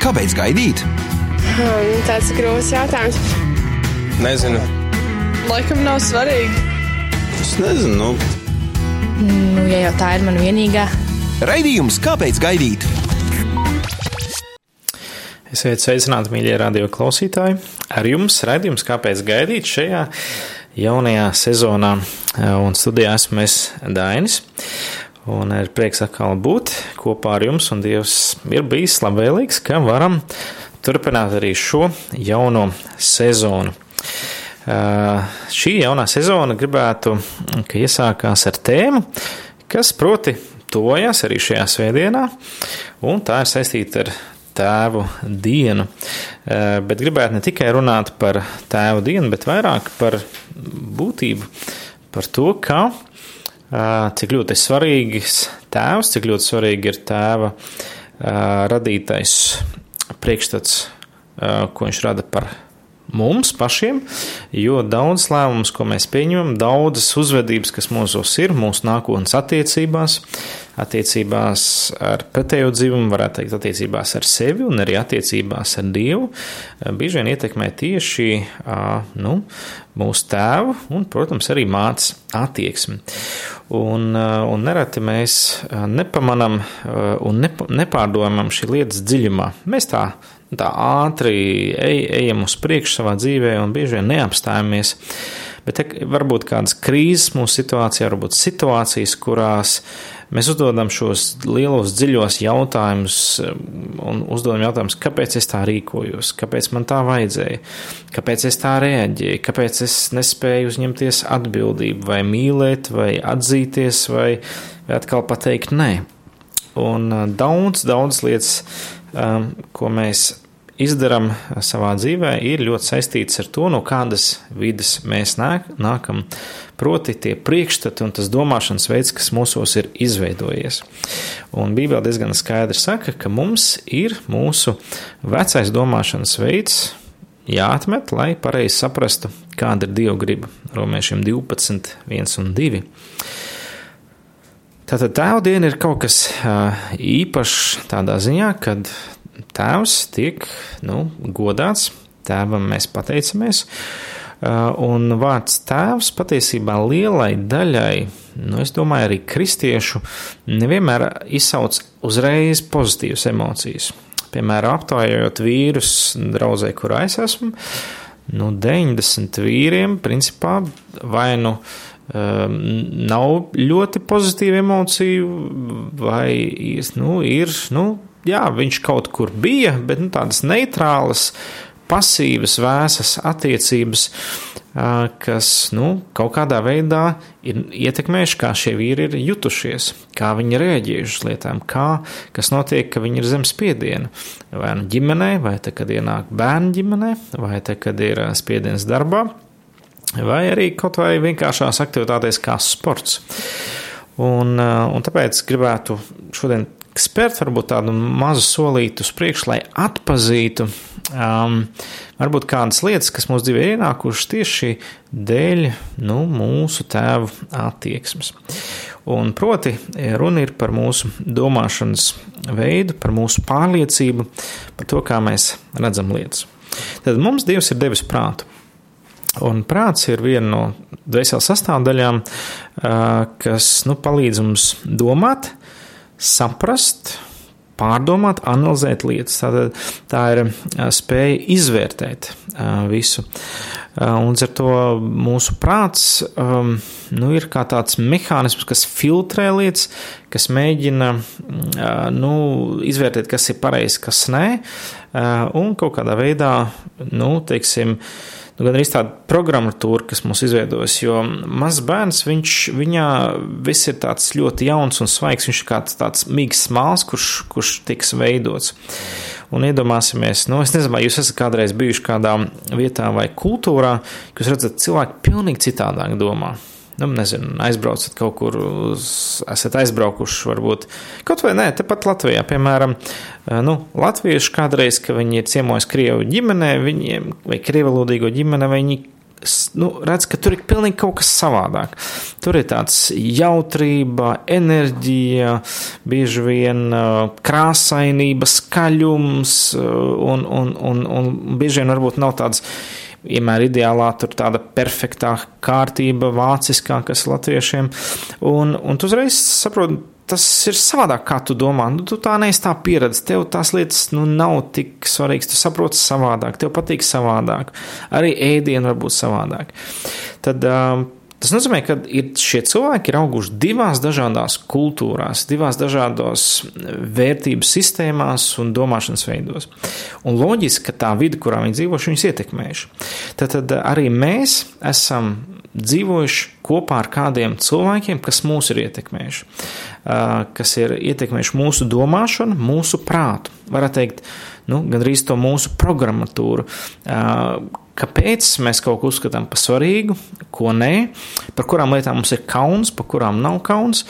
Kāpēc gaidīt? Hmm, tāds ir grūts jautājums. Nezinu. Laikam nav svarīgi. Es nezinu. Nu. Nu, ja jau tā ir mana vienīgā. Raidījums Kāpēc gaidīt? Esiet sveicināti, mīļie radio klausītāji. Ar jums raidījums Kāpēc gaidīt šajā jaunajā sezonā. Un studijā esmu es Dainis. Un ir prieks atkal būt kopā ar jums, un Dievs ir bijis labvēlīgs, ka varam turpināt arī šo jauno sezonu. Uh, šī jaunā sezona gribētu, ka iesākās ar tēmu, kas proti tojas arī šajā svētdienā, un tā ir saistīta ar tēvu dienu. Uh, bet gribētu ne tikai runāt par tēvu dienu, bet vairāk par būtību, par to, kā cik ļoti svarīgs tēvs, cik ļoti svarīgi ir tēva radītais priekšstats, ko viņš rada par mums pašiem, jo daudz lēmumus, ko mēs pieņemam, daudzas uzvedības, kas mūsos ir, mūsu nākotnes attiecībās, attiecībās ar pretējo dzīvumu, varētu teikt, attiecībās ar sevi un arī attiecībās ar Dievu, bieži vien ietekmē tieši nu, mūsu tēvu un, protams, arī mātes attieksmi. Un, un nereti mēs nepamanām un nepārdomājam šī lietas dziļumā. Mēs tā tā ātri ej, ejam uz priekšu savā dzīvē un bieži vien neapstājamies. Bet te varbūt kādas krīzes mūsu situācijā, varbūt situācijas, kurās mēs uzdodam šos lielos, dziļos jautājumus un uzdodam jautājumus, kāpēc es tā rīkojos, kāpēc man tā vajadzēja, kāpēc es tā reaģēju, kāpēc es nespēju uzņemties atbildību, vai mīlēt, vai atzīties, vai, vai atkal pateikt nē. Un daudz, daudz lietas Um, ko mēs izdarām savā dzīvē, ir ļoti saistīts ar to, no kādas vidas mēs nāk, nākam. Proti, tie priekšstati un tas domāšanas veids, kas mūsos ir izveidojies. Un Bībelē diezgan skaidri saka, ka mums ir mūsu vecais domāšanas veids jāatmet, lai pareizi saprastu, kāda ir Dieva griba. Romiešiem 12, 1 un 2. Tātad tēva diena ir kaut kas īpašs tādā ziņā, kad tēvs tiek nu, godāts, tēvam mēs pateicamies. Un vārds tēvs patiesībā lielai daļai, nu, es domāju, arī kristiešu, nevienmēr izsauc uzreiz pozitīvas emocijas. Piemēram, aptaujājot vīrus draudzē, kurā es esmu, nu, 90 vīriem, principā, vai nu. Uh, um, nav ļoti pozitīva emocija, vai nu, ir, nu, jā, viņš kaut kur bija, bet nu, tādas neitrālas, pasīvas, vēsas attiecības, kas nu, kaut kādā veidā ir ietekmējuši, kā šie vīri ir jutušies, kā viņi reaģējuši uz lietām, kā, kas notiek, ka viņi ir zem spiediena. Vai nu ģimenē, vai tad, kad ienāk bērnu ģimenē, vai tad, kad ir spiediens darbā vai arī kaut vai vienkāršās aktivitātēs kā sports. Un, un tāpēc gribētu šodien spērt varbūt tādu mazu solītu uz priekšu, lai atpazītu um, varbūt kādas lietas, kas mūsu dzīvē ir ienākušas tieši dēļ nu, mūsu tēvu attieksmes. Un proti, runa ir par mūsu domāšanas veidu, par mūsu pārliecību, par to, kā mēs redzam lietas. Tad mums Dievs ir devis prātu. Un prāts ir viena no dvēseles sastāvdaļām, kas nu, palīdz mums domāt, saprast, pārdomāt, analizēt lietas. Tātad, tā ir spēja izvērtēt visu. Un ar to mūsu prāts nu, ir kā tāds mehānisms, kas filtrē lietas, kas mēģina nu, izvērtēt, kas ir pareizi, kas nē, un kaut kādā veidā, nu, teiksim, nu, gan arī tāda programmatūra, kas mums izveidojas. Jo mazs bērns, viņš, viņā viss ir tāds ļoti jauns un svaigs. Viņš ir kā tāds mīgs smāls, kurš, kurš tiks veidots. Un iedomāsimies, nu, es nezinu, vai jūs esat kādreiz bijuši kādā vietā vai kultūrā, jūs redzat, cilvēki pilnīgi citādāk domā nu, nezinu, aizbraucat kaut kur, uz, esat aizbraukuši, varbūt kaut vai nē, tepat Latvijā, piemēram, nu, latvieši kādreiz, ka viņi ir ciemojis Krievu ģimenē, viņiem, vai krievalodīgo ģimene, viņi nu, redz, ka tur ir pilnīgi kaut kas savādāk. Tur ir tāds jautrība, enerģija, bieži vien krāsainība, skaļums, un, un, un, un bieži vien varbūt nav tāds vienmēr ideālā, tur tāda perfektā kārtība, vāciskā, kas latviešiem. Un, un tu uzreiz saproti, tas ir savādāk, kā tu domā. Nu, tu tā neesi tā pieredze. Tev tās lietas nu, nav tik svarīgas. Tu saproti savādāk, tev patīk savādāk. Arī ēdienu var būt savādāk. Tad, uh, Tas nozīmē, ka ir šie cilvēki ir auguši divās dažādās kultūrās, divās dažādās vērtību sistēmās un domāšanas veidos. Un loģiski, ka tā vide, kurā viņi dzīvo, viņus ietekmējuši. Tad, tad arī mēs esam dzīvojuši kopā ar kādiem cilvēkiem, kas mūs ir ietekmējuši, kas ir ietekmējuši mūsu domāšanu, mūsu prātu. Varētu teikt, nu, gandrīz to mūsu programmatūru kāpēc mēs kaut ko uzskatām par svarīgu, ko nē, par kurām lietām mums ir kauns, par kurām nav kauns,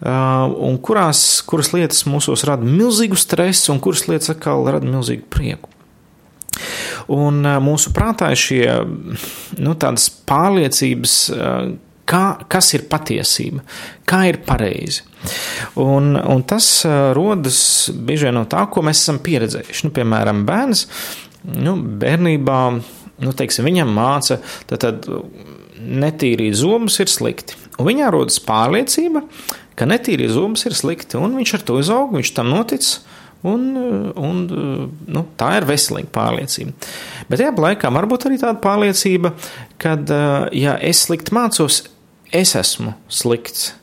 uh, un kurās, kuras lietas mūsos rada milzīgu stresu, un kuras lietas atkal rada milzīgu prieku. Un uh, mūsu prātā ir šie nu, tādas pārliecības, uh, kā, kas ir patiesība, kā ir pareizi. Un, un tas rodas bieži no tā, ko mēs esam pieredzējuši. Nu, piemēram, bērns nu, bērnībā nu, teiksim, viņam māca, tad, tad netīrīt zobus ir slikti. Un viņā rodas pārliecība, ka netīrīt zobus ir slikti, un viņš ar to izaug, viņš tam notic. Un, un, nu, tā ir veselīga pārliecība. Bet tajā laikā var būt arī tāda pārliecība, ka, ja es slikti mācos, es esmu slikts.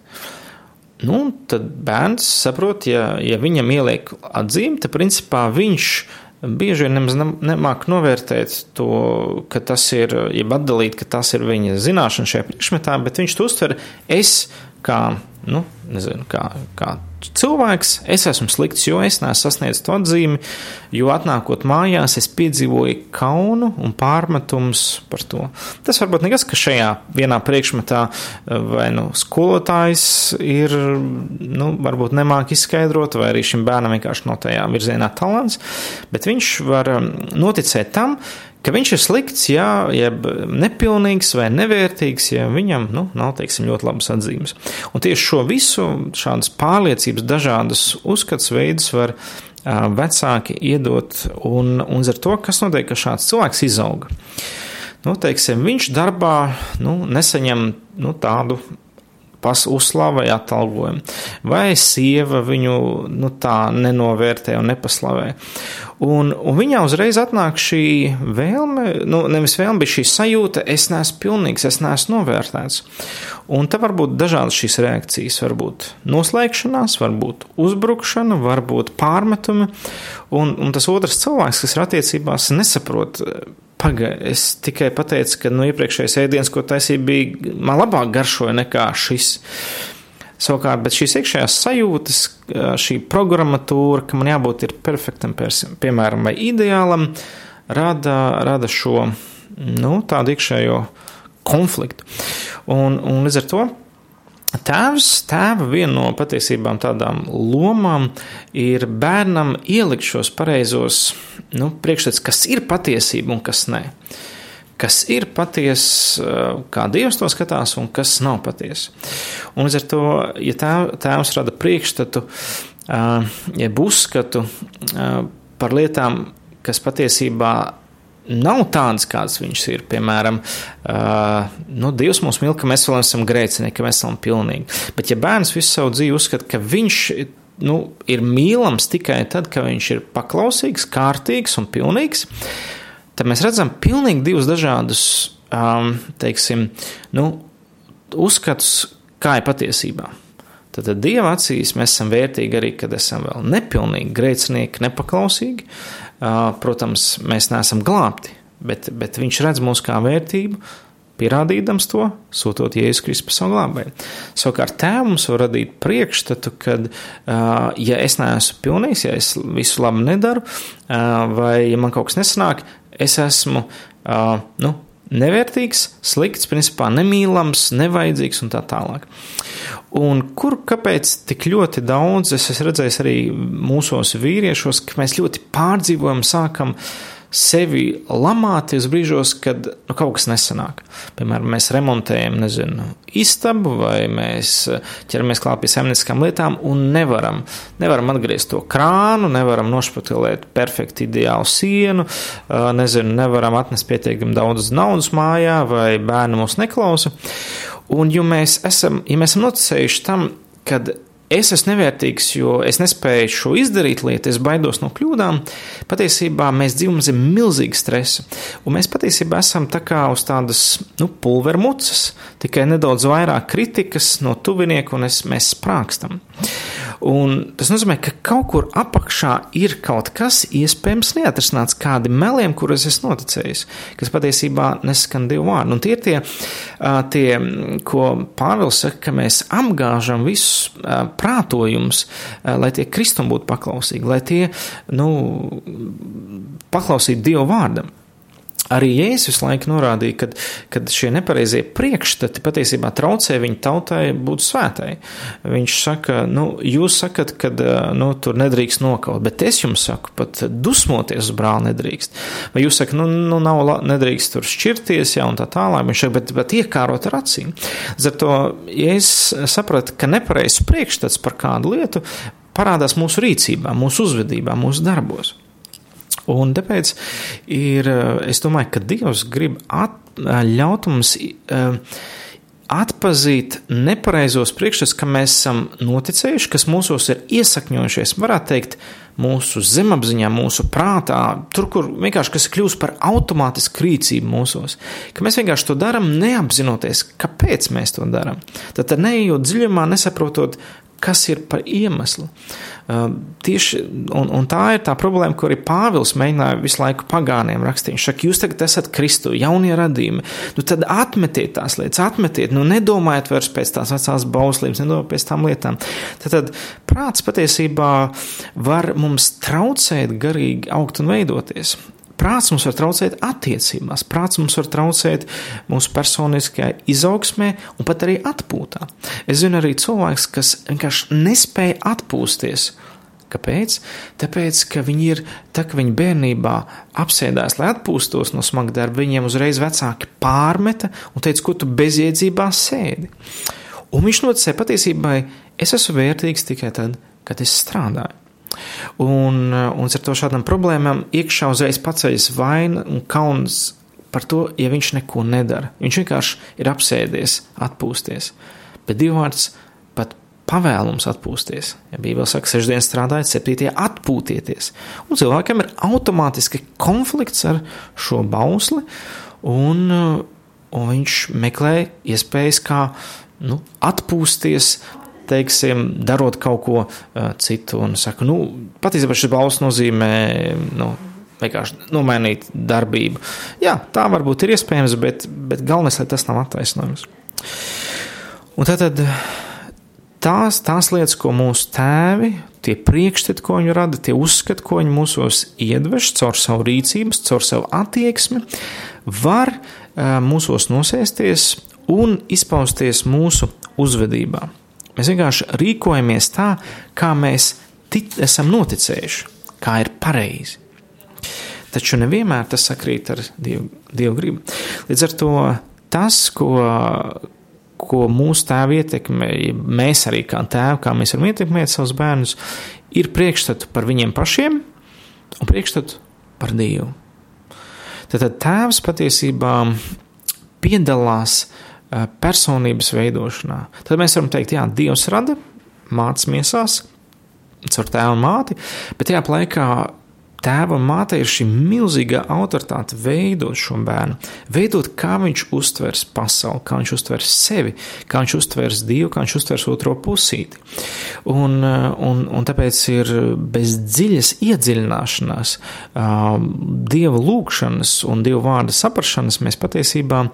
Nu, tad bērns saprot, ja, ja viņam ieliek atzīme, tad principā viņš ir bieži vien nemaz nemāk novērtēt to, ka tas ir, jeb atdalīt, ka tas ir viņa zināšana šajā priekšmetā, bet viņš to uztver es kā, nu, nezinu, kā, kā cilvēks, es esmu slikts, jo es neesmu sasniedzis to atzīmi, jo atnākot mājās, es piedzīvoju kaunu un pārmetumus par to. Tas varbūt nekas, ka šajā vienā priekšmetā vai nu skolotājs ir, nu, varbūt nemāk izskaidrot, vai arī šim bērnam vienkārši no tajā virzienā talants, bet viņš var um, noticēt tam, ka viņš ir slikts, jā, jeb nepilnīgs vai nevērtīgs, ja viņam nu, nav teiksim, ļoti labas atzīmes. Un tieši šo visu, šādas pārliecības, dažādas uzskats veidus var vecāki iedot, un, un ar to, kas notiek, ka šāds cilvēks izauga. Nu, teiksim, viņš darbā nu, nesaņem nu, tādu uzslavu vai atalgojumu, vai sieva viņu nu, tā nenovērtē un nepaslavē. Un, un viņā uzreiz atnāk šī vēlme, nu, nevis vēlme, bet šī sajūta, es neesmu pilnīgs, es neesmu novērtēts. Un te var būt dažādas šīs reakcijas. Var būt noslēgšanās, var būt uzbrukšana, var būt pārmetumi. Un, un tas otrs cilvēks, kas ir attiecībās, nesaprot, Pagaid, es tikai pateicu, ka nu, iepriekšējais ēdiens, ko taisīja, bija man labāk garšoja nekā šis. Savukārt, bet šīs iekšējās sajūtas, šī programmatūra, ka man jābūt perfektam, piemēram, vai ideālam, rada, rada šo nu, tādu iekšējo konfliktu. Un, un līdz ar to Tēvs, tēva viena no patiesībām tādām lomām ir bērnam ielikt šos pareizos nu, priekšstats, kas ir patiesība un kas nē. Kas ir patiesa, kā Dievs to skatās, un kas nav patiesa. Un līdz ar to, ja tēv, tēvs rada priekšstatu, jeb uzskatu par lietām, kas patiesībā nav tādas, kādas viņš ir. Piemēram, uh, nu, Dievs mums mīl, ka mēs vēl esam grēcinieki, ka mēs esam pilnīgi. Bet, ja bērns visu savu dzīvi uzskata, ka viņš nu, ir mīlams tikai tad, kad viņš ir paklausīgs, kārtīgs un pilnīgs, tad mēs redzam pilnīgi divus dažādus, um, teiksim, nu, uzskatus, kā ir patiesībā. Tad, tad Dieva acīs mēs esam vērtīgi arī, kad esam vēl nepilnīgi, grēcinieki, nepaklausīgi. Protams, mēs neesam glābti, bet, bet Viņš redz mūs kā vērtību, pierādīdams to, sūtot Jēzus Kristus par savu glābēju. Savukārt, tēvs var radīt priekšstatu, ka, ja es neesmu pilnīgs, ja es visu labi nedaru, vai ja man kaut kas nesanāk, es esmu nu, nevērtīgs, slikts, principā nemīlams, nevajadzīgs un tā tālāk. Un kur kāpēc tik ļoti daudz, es esmu redzējis arī mūsos vīriešos, ka mēs ļoti pārdzīvojam, sākam sevi lamāties brīžos, kad nu, kaut kas nesanāk. Piemēram, mēs remontējam, nezinu, istabu vai mēs ķeramies klāt pie saimnieciskām lietām un nevaram, nevaram atgriezt to krānu, nevaram nošpatilēt perfekti ideālu sienu, nezinu, nevaram atnest pietiekami daudz naudas mājā vai bērni mūs neklausa. Un, ja mēs esam, ja mēs esam noticējuši tam, kad es esmu nevērtīgs, jo es nespēju šo izdarīt lietu, es baidos no kļūdām. Patiesībā mēs dzīvojam zem milzīga stresa, un mēs patiesībā esam tā kā uz tādas nu, pulvermucas, tikai nedaudz vairāk kritikas no tuvinieku, un es, mēs sprākstam. Un tas nozīmē, ka kaut kur apakšā ir kaut kas iespējams neatrisināts, kādi meliem, kurus es noticējis, kas patiesībā neskan divu vārdu. Un tie ir tie, tie ko Pāvils saka, ka mēs apgāžam visus prātojumus, lai tie kristum būtu paklausīgi, lai tie, nu, paklausītu Dievu vārdam. Arī Jēzus laiku norādīja, ka, ka šie nepareizie priekšstati patiesībā traucē viņa tautai būt svētai. Viņš saka, nu, jūs sakat, ka nu, tur nedrīkst nokaut, bet es jums saku, pat dusmoties uz brāli nedrīkst. Vai jūs sakat, nu, nu nav, nedrīkst tur šķirties, ja un tā tālāk, viņš saka, bet, bet iekārot ar acīm. Ar to, ja es sapratu, ka nepareizs priekšstats par kādu lietu parādās mūsu rīcībā, mūsu uzvedībā, mūsu darbos. Un tāpēc ir, eh, es domāju, ka Dievs grib at, eh, ļaut mums uh, atpazīt nepareizos priekšstats, ka mēs esam noticējuši, kas mūsos ir iesakņojušies, varētu teikt, mūsu zemapziņā, mūsu prātā, tur, kur vienkārši kas kļūst par automātisku rīcību mūsos, ka mēs vienkārši to darām neapzinoties, kāpēc mēs to darām. Tad, tad neejot dziļumā, nesaprotot, kas ir par iemeslu. Tieši, un, un tā ir tā problēma, ko arī Pāvils mēģināja visu laiku pagāniem rakstīt. Viņš saka, jūs tagad esat Kristu, jaunie radījumi, nu tad atmetiet tās lietas, atmetiet, nu nedomājiet vairs pēc tās vecās bauslības, nedomājiet pēc tām lietām. Tad, tad prāts patiesībā var mums traucēt garīgi augt un veidoties. Prāts mums var traucēt attiecībās, prāts mums var traucēt mūsu personiskajā izaugsmē un pat arī atpūtā. Es zinu arī cilvēks, kas vienkārši nespēja atpūsties. Kāpēc? Tāpēc, ka viņi ir, tā kā viņi bērnībā apsēdās, lai atpūstos no smaga darba, viņiem uzreiz vecāki pārmeta un teica, ko tu bezjēdzībā sēdi. Un viņš noticēja patiesībai, es esmu vērtīgs tikai tad, kad es strādāju. Un, un ar to šādām problēmām iekšā uzreiz paceļas vaina un kauns par to, ja viņš neko nedara. Viņš vienkārši ir apsēdies, atpūsties. Bet divvārds pat pavēlums atpūsties. Ja Bībele saka, seši dienas strādājiet, septītie atpūtieties. Un cilvēkam ir automātiski konflikts ar šo bausli, un, un viņš meklē iespējas, kā nu, atpūsties, teiksim, darot kaut ko uh, citu. Un saka, nu, patiesībā šis balss nozīmē. Nu, Vienkārši nomainīt darbību. Jā, tā varbūt ir iespējams, bet, bet galvenais, lai tas nav attaisnojums. Un tad, tad tās, tās lietas, ko mūsu tēvi, tie priekšstati, ko viņi rada, tie uzskati, ko viņi mūsos iedvež caur savu rīcības, caur savu attieksmi, var uh, mūsos nosēsties un izpausties mūsu uzvedībā. Mēs vienkārši rīkojamies tā, kā mēs tic, esam noticējuši, kā ir pareizi. Taču nevienmēr tas sakrīt ar Dievu, dievu gribu. Līdz ar to tas, ko, ko mūsu tēvi ietekmē, mēs arī kā tēvi, kā mēs varam ietekmēt savus bērnus, ir priekšstatu par viņiem pašiem un priekšstatu par Dievu. Tad tēvs patiesībā piedalās uh, personības veidošanā. Tad mēs varam teikt, jā, Dievs rada, mācīs miesās, caur tēvu un māti, bet tajā laikā tēvam un mātei ir šī milzīga autoritāte veidot šo bērnu, veidot, kā viņš uztvers pasauli, kā viņš uztvers sevi, kā viņš uztvers Dievu, kā viņš uztvers otro pusīti. Un, un, un tāpēc ir bez dziļas iedziļināšanās, Dieva lūgšanas un Dieva vārda saprašanas mēs patiesībā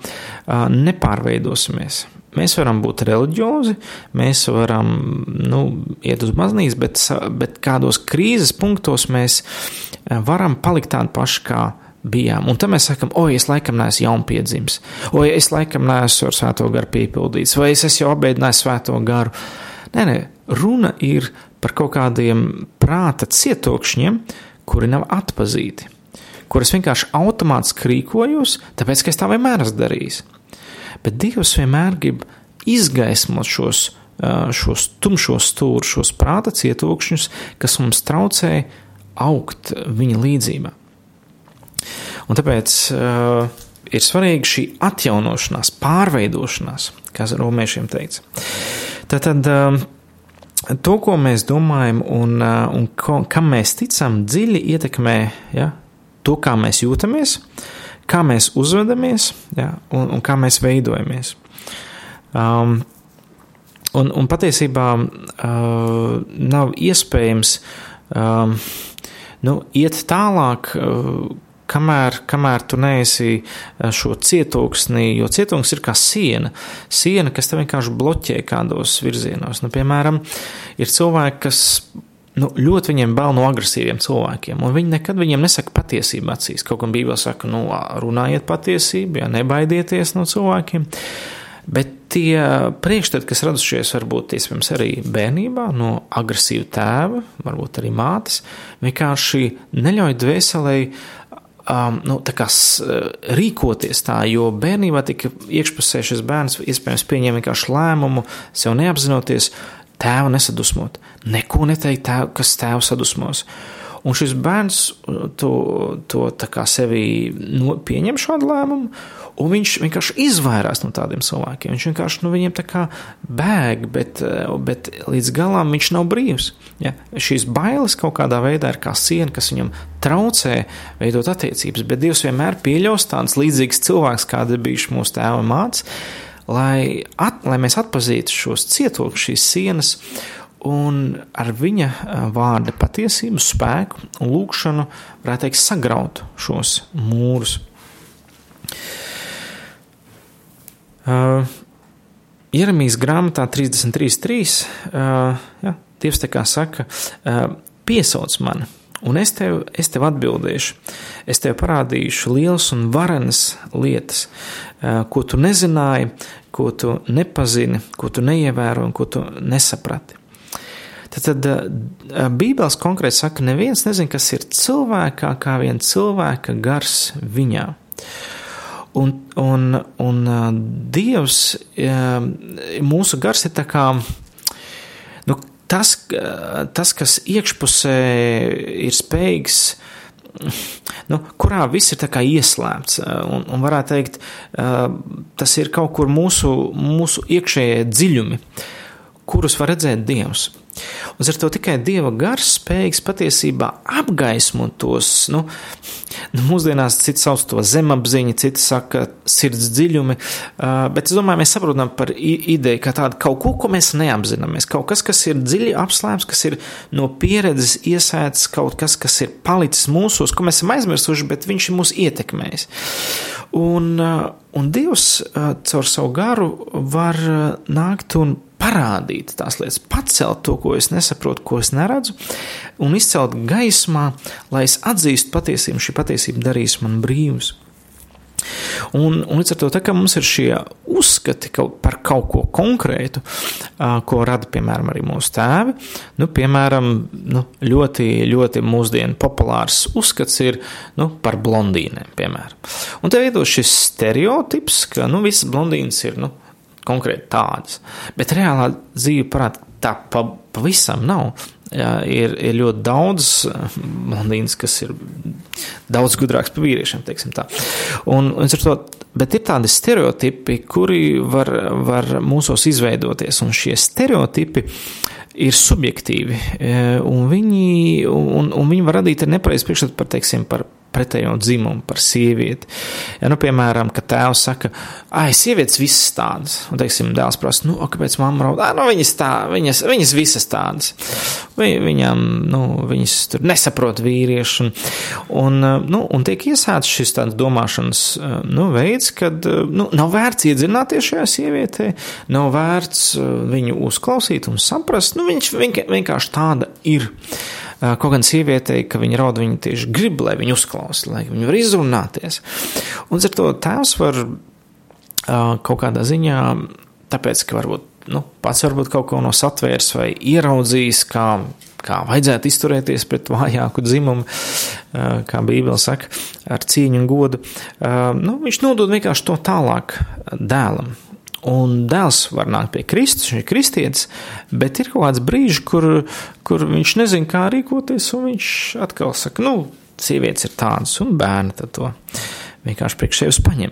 nepārveidosimies. Mēs varam būt reliģiozi, mēs varam nu, iet uz baznīcu, bet, bet kādos krīzes punktos mēs eh, varam palikt tādi paši, kā bijām. Un tad mēs sakām, oi, es laikam neesmu jaunpiedzimis, oi, es laikam neesmu ar svēto garu piepildīts, vai es esmu apbēdinājis svēto garu. Nē, nē, runa ir par kaut kādiem prāta cietokšņiem, kuri nav atpazīti kur es vienkārši automātiski rīkojos, tāpēc, ka es tā vienmēr esmu darījis. Bet Dievs vienmēr grib izgaismot šos, šos tumšos stūrus, šos prāta cietokšņus, kas mums traucē augt viņa līdzībā. Un tāpēc uh, ir svarīga šī atjaunošanās, pārveidošanās, kā romiešiem teikts. Tātad uh, to, ko mēs domājam un, uh, un ko, kam mēs ticam, dziļi ietekmē ja, to, kā mēs jūtamies, kā mēs uzvedamies ja, un, un kā mēs veidojamies. Um, un, un patiesībā uh, nav iespējams um, nu, iet tālāk. Uh, kamēr, kamēr tu neesi šo cietoksnī, jo cietoksnis ir kā siena, siena, kas te vienkārši bloķē kādos virzienos. Nu, piemēram, ir cilvēki, kas nu, ļoti viņiem bail no agresīviem cilvēkiem, viņi nekad viņiem nesaka patiesību acīs. Kaut gan Bībelē saka, nu, runājiet patiesību, ja nebaidieties no cilvēkiem. Bet tie priekšstati, kas radušies varbūt iespējams arī bērnībā, no agresīva tēva, varbūt arī mātes, vienkārši neļauj dvēselēji um, nu, tā kā rīkoties tā, jo bērnībā tika iekšpusē šis bērns iespējams pieņēma vienkārši lēmumu, sev neapzinoties, tēvu nesadusmot, neko neteikt, tēv, kas tēvu sadusmos. Un šis bērns to, to kā sevi no, pieņem šādu lēmumu, Un viņš vienkārši izvairās no tādiem cilvēkiem. Viņš vienkārši no viņiem tā kā bēg, bet, bet līdz galam viņš nav brīvs. Ja? Šīs bailes kaut kādā veidā ir kā siena, kas viņam traucē veidot attiecības, bet Dievs vienmēr pieļaus tādus līdzīgus cilvēkus, kādi ir bijuši mūsu tēva mācība, lai, at, lai mēs atpazītu šos cietokļus, šīs sienas. Un ar viņa vārda patiesību, spēku un lūgšanu, varētu teikt, sagraut šos mūrus. Uh, Jeremijas grāmatā 33.3. Uh, ja, Dievs tā kā saka, uh, piesauc mani, un es tev, es tev atbildēšu. Es tev parādīšu lielas un varenas lietas, ko tu nezināji, ko tu nepazini, ko tu neievēro un ko tu nesaprati. Tad, tad uh, Bībeles konkrēti saka, neviens nezina, kas ir cilvēkā, kā vien cilvēka gars viņā. Un, un, un Dievs, mūsu gars ir kā, nu, tas, tas, kas iekšpusē ir spējīgs, nu, kurā viss ir ieslēgts. Un, un varētu teikt, tas ir kaut kur mūsu, mūsu iekšējie dziļumi, kurus var redzēt Dievs. Un ar to tikai Dieva gars spējīgs patiesībā apgaismot tos, nu, nu mūsdienās citi sauc to zemapziņu, citi saka sirds dziļumi, bet es domāju, mēs saprotam par ideju, ka tāda kaut ko, ko mēs neapzināmies, kaut kas, kas ir dziļi apslēpts, kas ir no pieredzes iesēts, kaut kas, kas ir palicis mūsos, ko mēs esam aizmirsuši, bet viņš ir mūs ietekmējis. Un, un Dievs caur savu garu var nākt un parādīt tās lietas, pacelt to, ko es nesaprotu, ko es neredzu, un izcelt gaismā, lai es atzīstu patiesību, šī patiesība darīs man brīvus. Un, un līdz ar to, tā kā mums ir šie uzskati kaut, par kaut ko konkrētu, ko rada, piemēram, arī mūsu tēvi, nu, piemēram, nu, ļoti, ļoti mūsdienu populārs uzskats ir nu, par blondīnēm, piemēram. Un te veido šis stereotips, ka nu, visas blondīnas ir nu, konkrēti tādas. Bet reālā dzīve parāda, tā pa, pavisam nav. Jā, ir, ir ļoti daudz blondīnas, kas ir daudz gudrāks par vīriešiem. Un, un to, bet ir tādi stereotipi, kuri var, var mūsos izveidoties, un šie stereotipi ir subjektīvi, un viņi, un, un viņi var radīt nepareizu priekšstatu par, teiksim, par pretējo dzimumu, par sievieti. Ja, nu, piemēram, ka tēvs saka, ah, sievietes visas tādas, un, teiksim, dēls prasa, nu, kāpēc mamma raud, ah, nu, viņas tā, viņas, viņas visas tādas. Vi, viņam, nu, viņas tur nesaprot vīriešu, un, un, nu, un tiek iesācis šis tāds domāšanas, nu, veids, kad, nu, nav vērts iedzināties šajā sievietē, nav vērts viņu uzklausīt un saprast, nu, viņš vienkārši tāda ir. Kaut gan sievietei, ka viņa raud, viņa tieši grib, lai viņu uzklausa, lai viņa var izrunāties. Un ar to tēvs var kaut kādā ziņā, tāpēc, ka varbūt nu, pats varbūt kaut ko no satvērs vai ieraudzījis, kā kā vajadzētu izturēties pret vājāku dzimumu, kā Bībele saka, ar cieņu un godu. Nu, viņš nodod vienkārši to tālāk dēlam. Un dēls var nākt pie Kristus, viņš ir kristietis, bet ir kaut kāds brīžs, kur, kur viņš nezina, kā rīkoties, un viņš atkal saka, nu, sievietes ir tādas, un bērni to vienkārši priekš sevis paņem.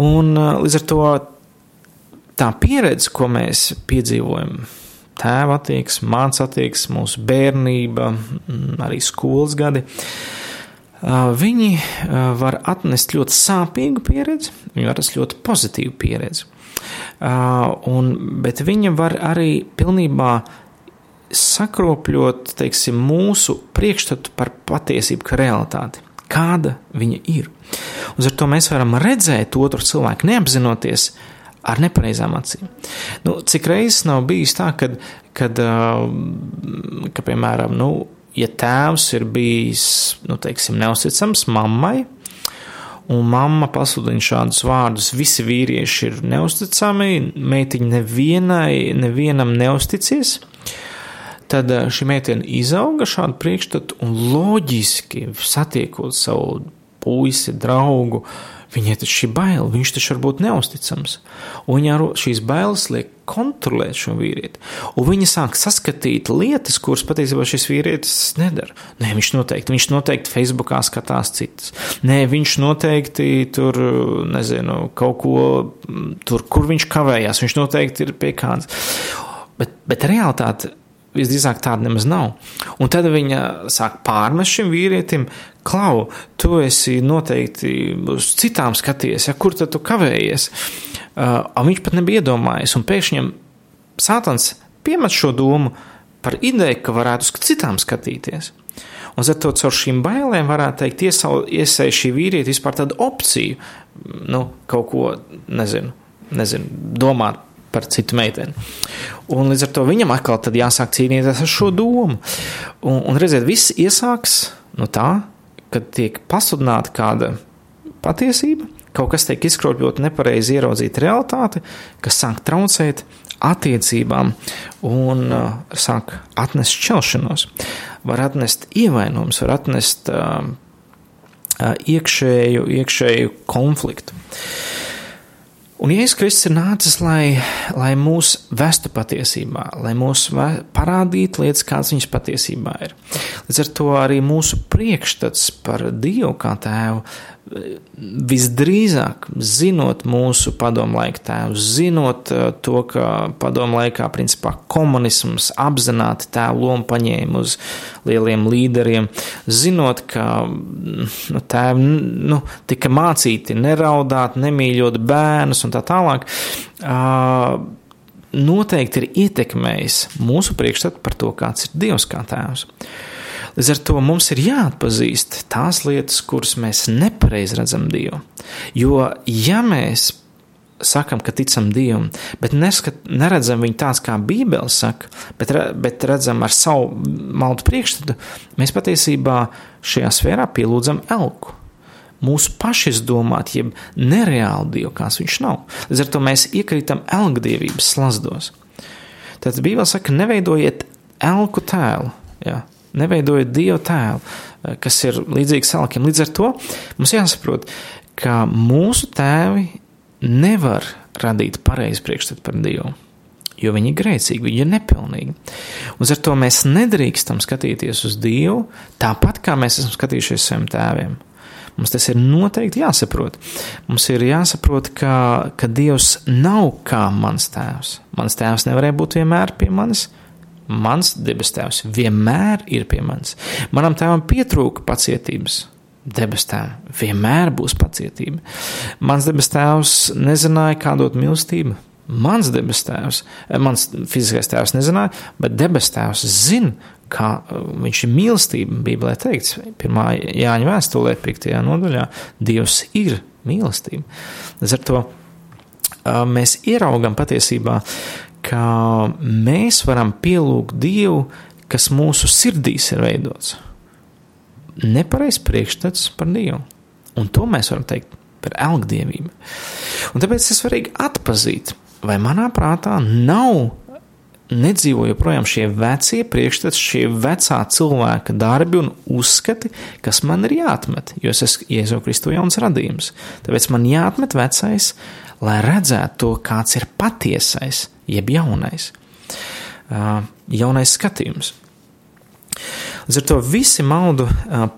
Un līdz ar to tā pieredze, ko mēs piedzīvojam, tēva attieksme, māca attieksme, mūsu bērnība, arī skolas gadi. Viņi var atnest ļoti sāpīgu pieredzi, viņi var atnest ļoti pozitīvu pieredzi. Un, bet viņa var arī pilnībā sakropļot teiksim, mūsu priekšstatu par patiesību, ka realitāti, kāda viņa ir. Un ar to mēs varam redzēt otru cilvēku, neapzinoties, ar nepareizām acīm. Nu, cik reizes nav bijis tā, kad, kad ka, piemēram, nu, ja tēvs ir bijis, nu, teiksim, neusticams mammai, un mamma pasludina šādus vārdus, visi vīrieši ir neusticami, meitiņa nevienai, nevienam neusticies, tad šī meitene izauga šādu priekšstatu un loģiski satiekot savu puisi, draugu, uh, Viņai taču ir bail, viņš taču var būt neusticams. Un viņa šīs bailes liek kontrolēt šo vīrieti. Un viņa sāk saskatīt lietas, kuras patiesībā šis vīrietis nedara. Nē, viņš noteikti, viņš noteikti Facebookā skatās citas. Nē, viņš noteikti tur, nezinu, kaut ko tur, kur viņš kavējās. Viņš noteikti ir pie kādas. Bet, bet realitāte visdrīzāk tāda nemaz nav. Un tad viņa sāk pārmest šim vīrietim, klau, tu esi noteikti uz citām skaties, ja kur tad tu kavējies? Uh, viņš pat nebija iedomājies, un pēkšņi Sātans piemet šo domu par ideju, ka varētu uz citām skatīties. Un ar to caur šīm bailēm varētu teikt, iesēž šī vīrieti vispār tādu opciju, nu, kaut ko, nezinu, nezinu domāt par citu meiteni. Un līdz ar to viņam atkal jāsāk cīnīties ar šo domu. Un, un redziet, viss iesāks no tā, kad tiek pasludināta kāda patiesība, kaut kas tiek izkropļot nepareizi ieraudzīta realitāte, kas sāk traucēt attiecībām un uh, sāk atnest šķelšanos, var atnest ievainojumus, var atnest uh, uh, iekšēju, iekšēju konfliktu. Uh, Un Jēzus Kristus ir nācis, lai, lai mūs vestu patiesībā, lai mūs parādītu lietas, kādas viņas patiesībā ir. Līdz ar to arī mūsu priekšstats par Dievu kā tēvu visdrīzāk, zinot mūsu padomu laika tēvu, zinot uh, to, ka padomu laikā principā komunisms apzināti tēvu lomu paņēma uz lieliem līderiem, zinot, ka nu, tēvi nu, tika mācīti neraudāt, nemīļot bērnus un tā tālāk. Uh, noteikti ir ietekmējis mūsu priekšstatu par to, kāds ir Dievs kā tēvs. Līdz ar to mums ir jāatpazīst tās lietas, kuras mēs nepareizi redzam Dievu. Jo, ja mēs sakam, ka ticam Dievam, bet neskat, neredzam viņu tāds, kā Bībele saka, bet, bet redzam ar savu maltu priekšstatu, mēs patiesībā šajā sfērā pielūdzam elku. Mūsu paši izdomāt, jeb nereāli Dievu, kāds viņš nav. Līdz ar to mēs iekrītam elgdievības slazdos. Tad Bībele saka, neveidojiet elku tēlu. Ja? Neveidojot dievu tēlu, eh, kas ir līdzīgs salkiem. Līdz ar to mums jāsaprot, ka mūsu tēvi nevar radīt pareizu priekšstatu par Dievu. Jo viņi ir grēcīgi, viņi ir nepilnīgi. Un ar to mēs nedrīkstam skatīties uz Dievu tāpat, kā mēs esam skatījušies saviem tēviem. Mums tas ir noteikti jāsaprot. Mums ir jāsaprot, ka, ka Dievs nav kā mans tēvs. Mans tēvs nevarēja būt vienmēr pie manis, Mans debes tēvs vienmēr ir pie manis. Manam tēvam pietrūka pacietības. Debes tēvam vienmēr būs pacietība. Mans debes tēvs nezināja, kā dot mīlestību. Mans debes tēvs, eh, mans fiziskais tēvs nezināja, bet debes tēvs zina, kā eh, viņš ir mīlestība. Bībelē teikts, pirmā Jāņa vēstulē, 5. nodaļā, Dievs ir mīlestība. Līdz ar to eh, mēs ieraugam patiesībā, ka mēs varam pielūgt Dievu, kas mūsu sirdīs ir veidots. Nepareizs priekšstats par Dievu. Un to mēs varam teikt par elgdievību. Un tāpēc ir svarīgi atzīt, vai manā prātā nav nedzīvo joprojām šie vecie priekšstati, šie vecā cilvēka darbi un uzskati, kas man ir jāatmet, jo es esmu Jēzu Kristu jauns radījums. Tāpēc man jāatmet vecais, lai redzētu to, kāds ir patiesais, jeb jaunais, jaunais skatījums. Līdz ar to visi maldu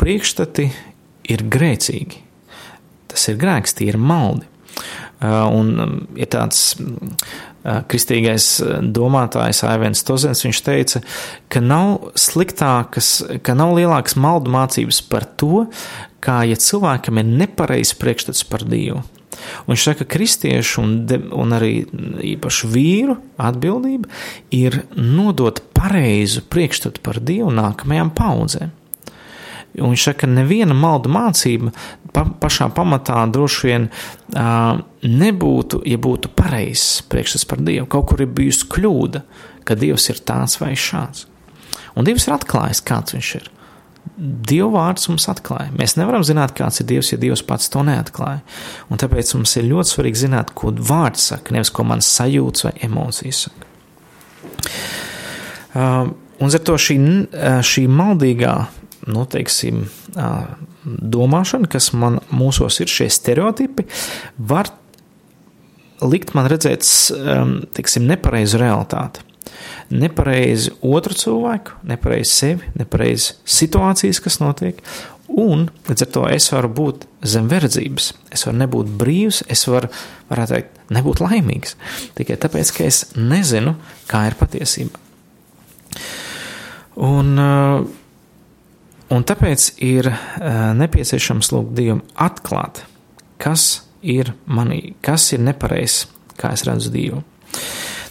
priekšstati ir grēcīgi. Tas ir grēks, tie ir maldi. Un ir tāds kristīgais domātājs Aivens Tozens, viņš teica, ka nav sliktākas, ka nav lielākas maldu mācības par to, kā ja cilvēkam ir nepareizs priekšstats par Dievu. Viņš saka, ka kristiešu un, de, un arī īpaši vīru atbildība ir nodot pareizu priekšstatu par Dievu nākamajām paudzēm. Un viņš saka, ka neviena malda mācība pa, pašā pamatā droši vien uh, nebūtu, ja būtu pareizs priekšstats par Dievu. Kaut kur ir bijusi kļūda, ka Dievs ir tāds vai šāds. Un Dievs ir atklājis, kāds viņš ir. Dieva vārds mums atklāja. Mēs nevaram zināt, kāds ir Dievs, ja Dievs pats to neatklāja. Un tāpēc mums ir ļoti svarīgi zināt, ko vārds saka, nevis ko man sajūta vai emocijas saka. Uh, un ar to šī, šī maldīgā, nu, teiksim, uh, domāšana, kas man mūsos ir šie stereotipi, var likt man redzēt, um, teiksim, nepareizu realitāti nepareizi otru cilvēku, nepareizi sevi, nepareizi situācijas, kas notiek. Un līdz ar to es varu būt zem verdzības, es varu nebūt brīvs, es varu, varētu teikt, nebūt laimīgs. Tikai tāpēc, ka es nezinu, kā ir patiesība. Un, uh, un tāpēc ir uh, nepieciešams lūgt Dievam atklāt, kas ir manī, kas ir nepareizs, kā es redzu Dievu.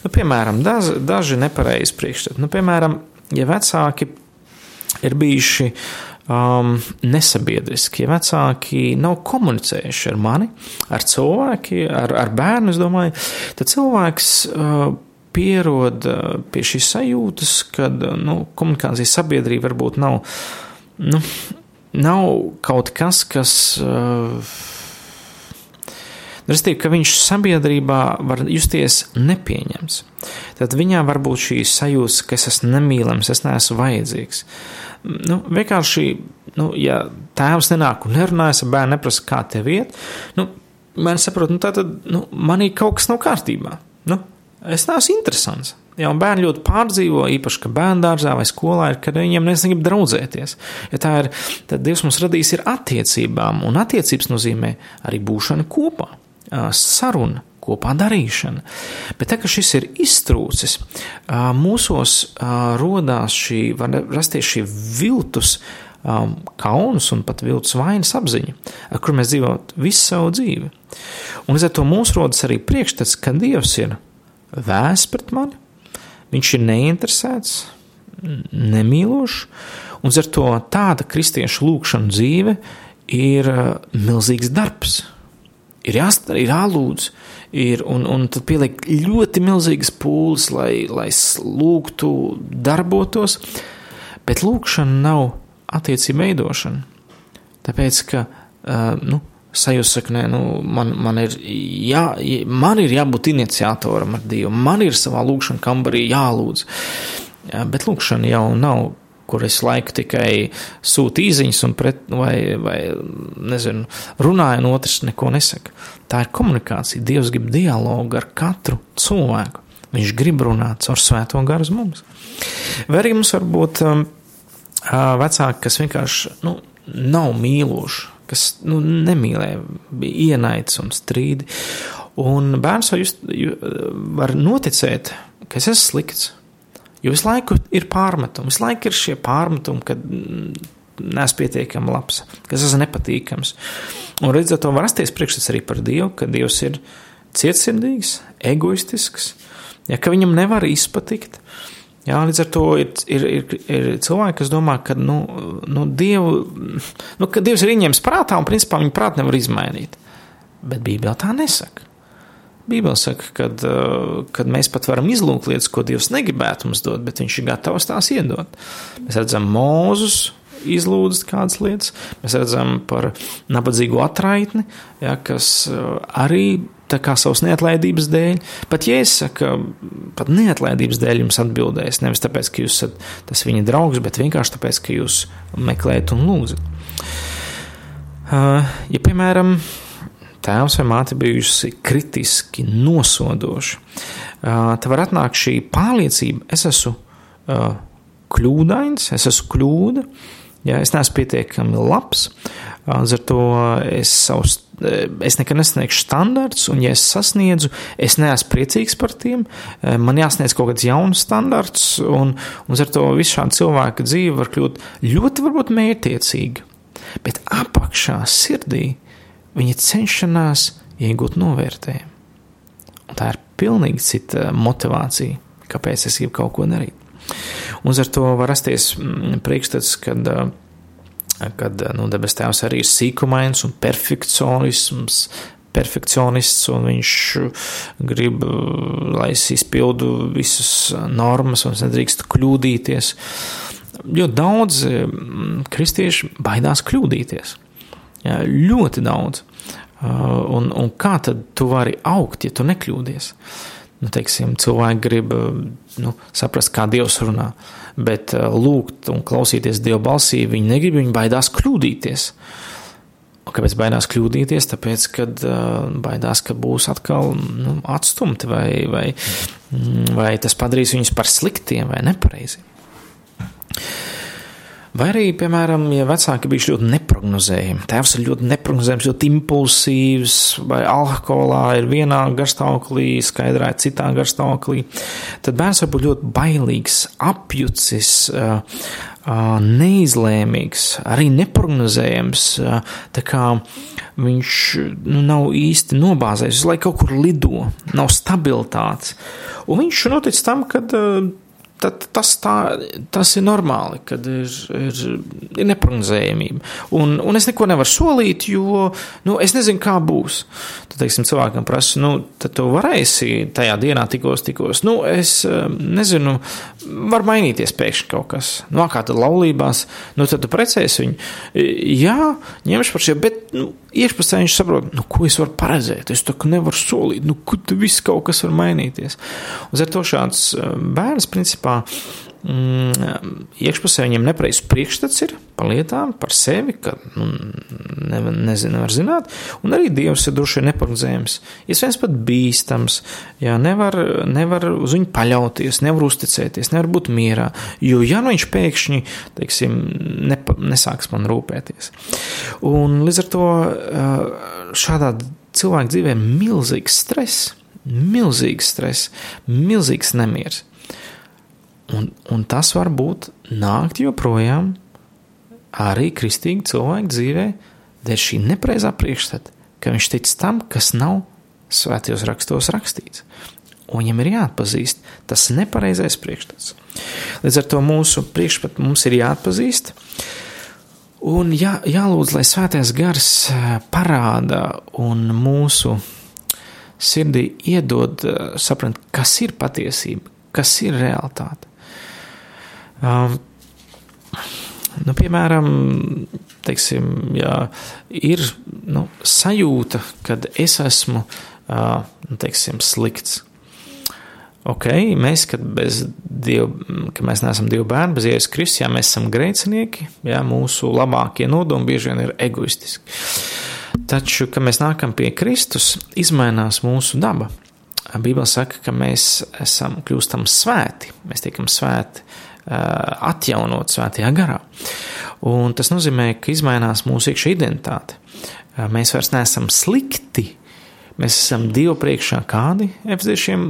Nu, piemēram, daz, daži nepareizi priekšstati. Nu, piemēram, ja vecāki ir bijuši um, nesabiedriski, ja vecāki nav komunicējuši ar mani, ar cilvēki, ar, ar bērnu, domāju, tad cilvēks uh, pierod uh, pie šīs sajūtas, ka nu, komunikācijas sabiedrība varbūt nav, nu, nav kaut kas, kas. Uh, Restīvi, ka viņš sabiedrībā var justies nepieņems. Tad viņā var būt šī sajūta, ka es esmu nemīlams, es neesmu vajadzīgs. Nu, vienkārši, nu, ja tēvs nenāk un nerunājas ar bērnu, neprasa, kā tev iet, nu, bērns saprot, nu, tā tad nu, manī kaut kas nav kārtībā. Nu, es neesmu interesants. Jā, un bērni ļoti pārdzīvo, īpaši, ka bērnu dārzā vai skolā ir, kad viņiem negrib draudzēties. Ja tā ir, tad Dievs mums radījis ir attiecībām, un attiecības nozīmē arī būšana kopā saruna, kopā darīšana. Bet tā kā šis ir iztrūcis, mūsos rodās šī, var rasties šī viltus kauns un pat viltus vainas apziņa, ar kur mēs dzīvojam visu savu dzīvi. Un līdz ar to mums rodas arī priekšstats, ka Dievs ir vēsts pret mani, viņš ir neinteresēts, nemīlošs, un ar to tāda kristiešu lūkšana dzīve ir milzīgs darbs ir, jāstar, ir jālūdz, ir, un, un tad pieliek ļoti milzīgas pūles, lai, lai lūgtu, darbotos, bet lūkšana nav attiecība veidošana. Tāpēc, ka, uh, nu, sajūta saka, nē, nu, man, man, ir jā, man ir jābūt iniciatoram ar Dievu, man ir savā lūkšanā kambarī jālūdz. Jā, bet lūkšana jau nav kur es laiku tikai sūtu īsiņas vai, vai nezinu, runāju, un otrs neko nesaka. Tā ir komunikācija. Dievs grib dialogu ar katru cilvēku. Viņš grib runāt caur svēto garu uz mums. Vai arī mums var būt um, vecāki, kas vienkārši nu, nav mīloši, kas nu, nemīlē, bija ienaids un strīdi. Un bērns var, just, var noticēt, ka es esmu slikts, Jo visu laiku ir pārmetumi, visu laiku ir šie pārmetumi, ka neesmu pietiekami labs, ka es esmu nepatīkams. Un redzot, to var rasties priekšstats arī par Dievu, ka Dievs ir cietsirdīgs, egoistisks, ja ka viņam nevar izpatikt. Jā, līdz ar to ir, ir, ir, ir cilvēki, kas domā, ka, nu, nu, Dievu, nu, ka Dievs ir ieņēmis prātā un principā viņa prātu nevar izmainīt. Bet Bībelē tā nesaka. Bībele saka, kad, eh, kad mēs pat varam izlūgt lietas, ko Dievs negribētu mums dot, bet Viņš ir gatavs tās iedot. Mēs redzam, Mūzus izlūdz kādas lietas, mēs redzam par nabadzīgu atraitni, ja, kas eh, arī tā kā savas neatlaidības dēļ. Pat ja es saku, pat neatlaidības dēļ jums atbildēs, nevis tāpēc, ka jūs esat tas viņa draugs, bet vienkārši tāpēc, ka jūs meklējat un lūdzat. Ja, piemēram, tēvs vai māte bijusi kritiski nosodoši, tad var atnākt šī pārliecība, es esmu kļūdains, es esmu kļūda, ja es neesmu pietiekami labs, līdz ar to es, savus, es nekad nesniegšu standarts, un ja es sasniedzu, es neesmu priecīgs par tiem, man jāsniedz kaut kāds jauns standarts, un, un ar to visu šādu cilvēku dzīve var kļūt ļoti varbūt mērtiecīga, bet apakšā sirdī viņa cenšanās iegūt novērtējumu. Un tā ir pilnīgi cita motivācija, kāpēc es gribu kaut ko darīt. Un ar to var rasties mm, priekšstats, kad, kad nu, debes tēvs arī ir sīkumains un perfekcionisms, perfekcionists, un viņš grib, lai es izpildu visas normas, un es nedrīkstu kļūdīties. Jo daudz kristieši baidās kļūdīties. Ļoti daudz. Un, un kā tad tu vari augt, ja tu nekļūdies? nu, teiksim, cilvēki grib nu, saprast, kā Dievs runā, bet uh, lūgt un klausīties Dieva balsī, viņi negrib, viņi baidās kļūdīties. Un kāpēc baidās kļūdīties? Tāpēc, ka uh, baidās, ka būs atkal nu, atstumti vai, vai, mm, vai tas padarīs viņus par sliktiem vai nepareiziem. Vai arī, piemēram, ja vecāki bija ļoti neparedzējami, tēvs ir ļoti neparedzējams, ļoti impulsīvs, vai alkoholā ir vienā garstāvoklī, skaidrā ir citā garstāvoklī, tad bērns var būt ļoti bailīgs, apjucis, neizlēmīgs, arī neparedzējams. Tā kā viņš nu, nav īsti nobāzējis, lai kaut kur lido, nav stabilitātes. Un viņš notic tam, ka tad tas, tā, tas ir normāli, kad ir, ir, ir neparedzējumība. Un, un es neko nevaru solīt, jo nu, es nezinu, kā būs. Tad, teiksim, cilvēkam prasa, nu, tad tu varēsi tajā dienā tikos, tikos. Nu, es um, nezinu, var mainīties pēkšņi kaut kas. Nu, kā tad laulībās, nu, tad tu precēsi viņu. Jā, ņemšu par šo, bet, nu, iekšpusē viņš saprot, nu, ko es varu paredzēt. Es kā nevaru solīt, nu, kur viss kaut kas var mainīties. Un ar to šāds bērns, principā, mm, iekšpusē viņiem nepareizs priekšstats ir par lietām, par sevi, ka nu, ne, nezinu, var zināt, un arī Dievs ir droši neparedzējams. Iespējams, pat bīstams, jā, nevar, nevar uz viņu paļauties, nevar uzticēties, nevar būt mierā, jo ja nu viņš pēkšņi, teiksim, nepa, nesāks man rūpēties. Un līdz ar to šādā cilvēka dzīvē milzīgs stress, milzīgs stress, milzīgs nemieris. Un, un tas var būt nākt joprojām arī kristīgi cilvēku dzīvē, dēļ šī nepreizā priekšstata, ka viņš tic tam, kas nav svētajos rakstos rakstīts. Un viņam ir jāatpazīst tas nepareizais priekšstats. Līdz ar to mūsu priekšstats mums ir jāatpazīst. Un jā, jālūdz, lai svētais gars parāda un mūsu sirdī iedod saprast, kas ir patiesība, kas ir realitāte. Um, nu, piemēram, teiksim, jā, ir nu, sajūta, ka es esmu uh, teiksim, slikts. Ok, mēs, kad, diev, ka mēs neesam divi bērni, bez Jēzus Kristus, jā, mēs esam grēcinieki, jā, mūsu labākie nodomi bieži vien ir egoistiski. Taču, kad mēs nākam pie Kristus, izmainās mūsu daba. Bībele saka, ka mēs esam kļūstam svēti, mēs tiekam svēti Eh, atjaunot svētajā garā. Un tas nozīmē, ka mainās mūsu iekšā identitāte. Eh, mēs vairs neesam slikti. Mēs esam Dievu priekšā kādi, efeziešiem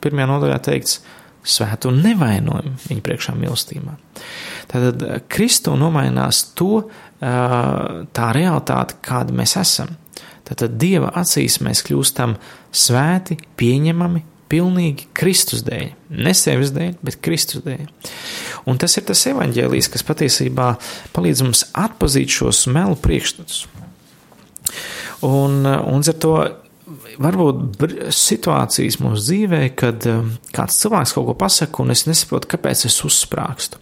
pirmajā nodaļā teikts, svētu un nevainojumu viņa priekšā mīlestībā. Tātad eh, Kristu nomainās to tā realitāte, kāda mēs esam. Tātad Dieva acīs mēs kļūstam svēti, pieņemami, pilnīgi Kristus dēļ. Ne sevis dēļ, bet Kristus dēļ. Un tas ir tas evaņģēlijs, kas patiesībā palīdz mums atpazīt šos melu priekšstatus. Un, un ar to varbūt situācijas mūsu dzīvē, kad um, kāds cilvēks kaut ko pasaka, un es nesaprotu, kāpēc es uzsprāgstu.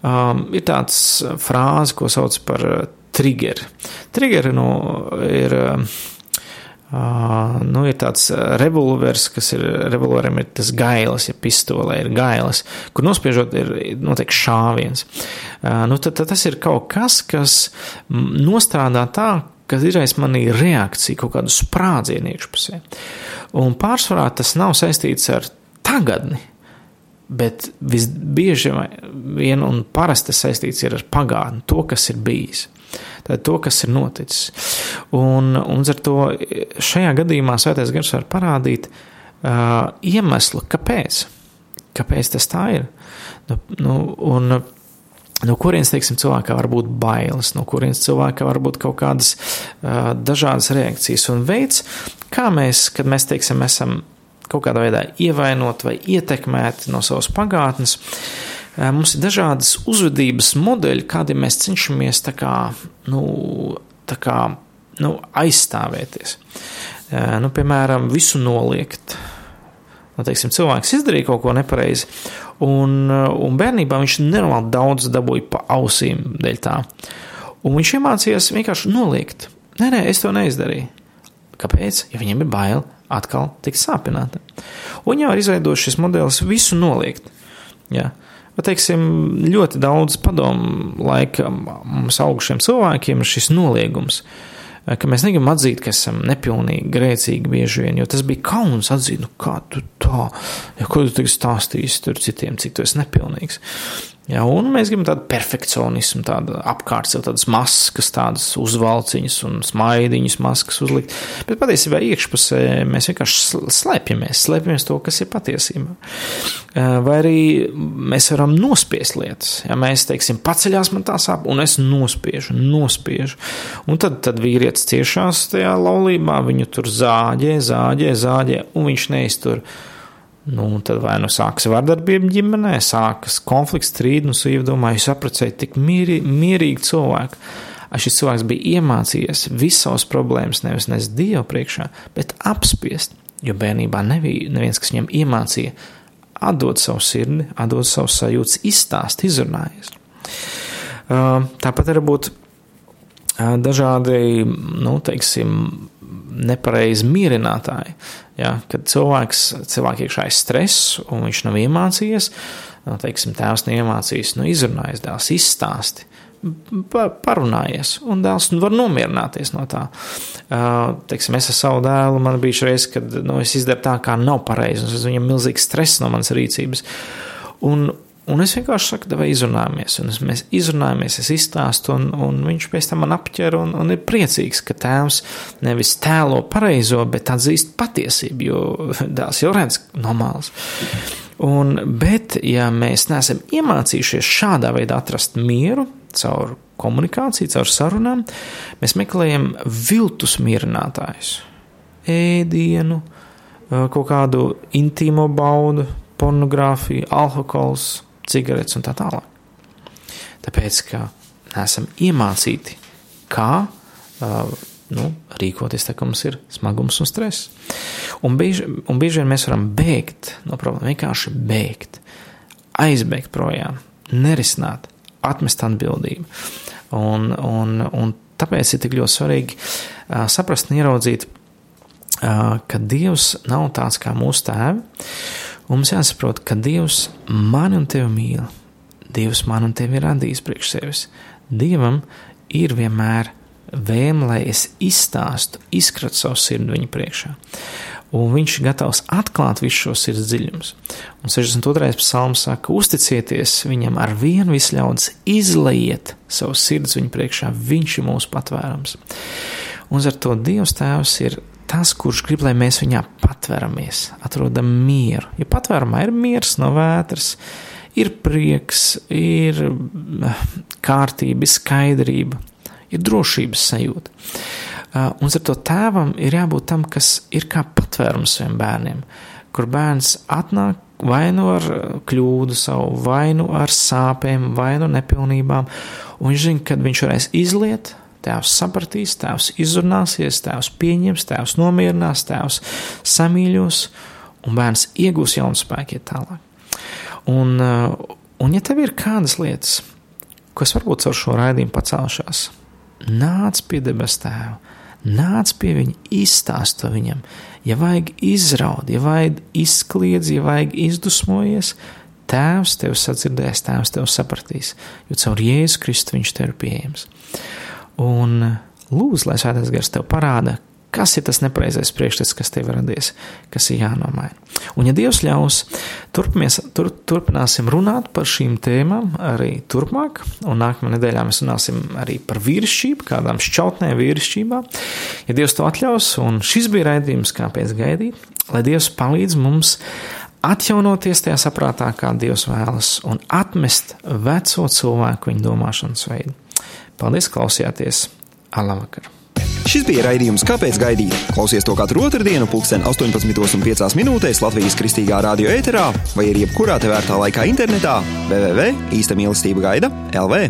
Um, ir tāds frāze, ko sauc par uh, trigger. Trigger nu, ir. Uh, Uh, nu, ir tāds revolvers, kas ir revolveram, ir tas gailis, ja pistolē ir gailis, kur nospiežot ir noteikti šāviens. Uh, nu, tad, tad tas ir kaut kas, kas nostrādā tā, ka izraisa manī reakciju, kaut kādu sprādzienu iekšpusē. Un pārsvarā tas nav saistīts ar tagadni, bet visbiežāk vien un parasti saistīts ar pagātni, to, kas ir bijis. To, kas ir noticis. Un, un ar to šajā gadījumā Svētais Gars var parādīt uh, iemeslu, kāpēc. Kāpēc tas tā ir? Nu, nu, un, No kurienes, teiksim, cilvēkā var būt bailes, no kurienes cilvēkā var būt kaut kādas uh, dažādas reakcijas un veids, kā mēs, kad mēs, teiksim, esam kaut kādā veidā ievainoti vai ietekmēti no savas pagātnes, uh, Mums ir dažādas uzvedības modeļi, kādiem mēs cenšamies tā kā, nu, tā kā, nu, aizstāvēties. Nu, piemēram, visu noliegt. Nu, teiksim, cilvēks izdarīja kaut ko nepareizi, un, un bērnībā viņš nenormāli daudz dabūja pa ausīm dēļ tā. Un viņš iemācījās vienkārši noliegt. Nē, nē, es to neizdarīju. Kāpēc? Ja viņam ir bail atkal tikt sāpināta. Un jau ir izveidots šis modelis visu noliegt. Ja? Bet, teiksim, ļoti daudz padomu laika mums augušiem cilvēkiem ir šis noliegums, ka mēs negribam atzīt, ka esam nepilnīgi, grēcīgi bieži vien, jo tas bija kauns atzīt, nu kā tu tā, ja ko tu tagad stāstīsi tur citiem, cik tu esi nepilnīgs. Ja, un mēs gribam tādu perfekcionismu, tādu apkārt sev tādas maskas, tādas uzvalciņas un smaidiņas maskas uzlikt. Bet patiesībā iekšpusē mēs vienkārši slēpjamies, slēpjamies to, kas ir patiesība. Vai arī mēs varam nospiest lietas. Ja mēs teiksim, paceļās man tā sāp, un es nospiežu, nospiežu. Un tad, tad vīrietis ciešās tajā laulībā, viņu tur zāģē, zāģē, zāģē, un viņš neiztur. Nu, tad vai nu sākas vardarbība ģimenē, sākas konflikts, strīds, un sieva domā, es apprecēju tik mierī, mierīgu cilvēku. Ar šis cilvēks bija iemācījies savas problēmas nevis nes Dievu priekšā, bet apspiest, jo bērnībā nebija neviens, kas viņam iemācīja atdot savu sirdi, atdot savu sajūtas, izstāst, izrunājies. Tāpat arī būtu dažādi, nu, teiksim, nepareizi mierinātāji. Ja, kad cilvēks, cilvēks iekšā ir stress un viņš nav iemācījies, nu, teiksim, tēvs nav iemācījis, nu, izrunājies, dēls izstāsti, parunājies, un dēls var nomierināties no tā. Uh, teiksim, es ar savu dēlu, man bija šī reize, kad nu, es izdaru tā, kā nav pareizi, un viņam ir milzīgs stress no manas rīcības. Un, Un es vienkārši saku, vai izrunājamies, un mēs izrunājamies, es izstāstu, un, un viņš pēc tam man apķer un, un ir priecīgs, ka tēvs nevis tēlo pareizo, bet atzīst patiesību, jo dēls jau redz normāls. Un, bet, ja mēs neesam iemācījušies šādā veidā atrast mieru caur komunikāciju, caur sarunām, mēs meklējam viltus mierinātājus, ēdienu, kaut kādu intīmo baudu, pornogrāfiju, alkohols, cigaretes un tā tālāk. Tāpēc, ka neesam iemācīti, kā uh, nu, rīkoties, tā kā mums ir smagums un stress. Un bieži, un bieži vien mēs varam bēgt no problēmas, vienkārši bēgt, aizbēgt projām, nerisināt, atmest atbildību. Un, un, un tāpēc ir tik ļoti svarīgi uh, saprast un ieraudzīt, uh, ka Dievs nav tāds kā mūsu tēvi, Mums jāsaprot, ka Dievs mani un tevi mīl. Dievs man un tevi ir radījis priekš sevis. Dievam ir vienmēr vēlme, lai es izstāstu, izkratu savu sirdi viņa priekšā. Un viņš ir gatavs atklāt visu šo sirds dziļumus. Un 62. psalms saka, uzticieties viņam ar vienu visļaudis, izlejiet savu sirds viņa priekšā, viņš ir mūsu patvērums. Un ar to Dievs Tēvs ir tas, kurš grib, lai mēs viņā patveramies, atrodam mieru. Ja patvērumā ir miers no vētras, ir prieks, ir eh, kārtība, ir skaidrība, ir drošības sajūta. Eh, un ar to tēvam ir jābūt tam, kas ir kā patvērums saviem bērniem, kur bērns atnāk vai nu ar kļūdu savu, vai nu ar sāpēm, vai nu nepilnībām, un viņš zina, kad viņš varēs izliet, Tēvs sapratīs, tēvs izrunāsies, tēvs pieņems, tēvs nomierinās, tēvs samīļos, un bērns iegūs jaunu spēku iet tālāk. Un, uh, un ja tev ir kādas lietas, kas varbūt caur šo raidījumu pacēlušās, nāc pie debes tēva, Nāc pie viņa, izstāst to viņam. Ja vajag izraud, ja vajag izkliedz, ja vajag izdusmojies, Tēvs tev sadzirdēs, Tēvs tev sapratīs, jo caur Jēzu Kristu viņš tev ir pieejams. Un lūdzu, lai Svētais Gars tev parāda, kas ir tas nepareizais priekšstats, kas tev radies, kas ir jānomaina. Un, ja Dievs ļaus, turpmies, tur, turpināsim runāt par šīm tēmām arī turpmāk, un nākamā nedēļā mēs runāsim arī par vīrišķību, kādām šķautnēm vīrišķībā. Ja Dievs to atļaus, un šis bija raidījums, kāpēc gaidīt, lai Dievs palīdz mums atjaunoties tajā saprātā, kā Dievs vēlas, un atmest veco cilvēku viņa domāšanas veidu. Paldies, klausījāties! Alavakar! Šis bija raidījums Kāpēc gaidīt? Klausies to katru otrdienu, pulksten 18,5 minūtēs Latvijas kristīgā radio ēterā vai arī jebkurā tevērtā laikā internetā www.īsta mīlestība gaida LV.